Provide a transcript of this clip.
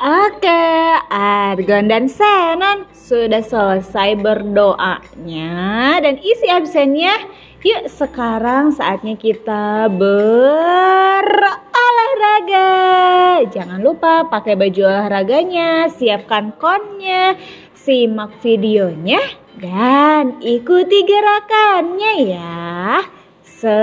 Oke, Argon dan Senan sudah selesai berdoanya dan isi absennya. Yuk sekarang saatnya kita berolahraga. Jangan lupa pakai baju olahraganya, siapkan konnya, simak videonya, dan ikuti gerakannya ya. Se.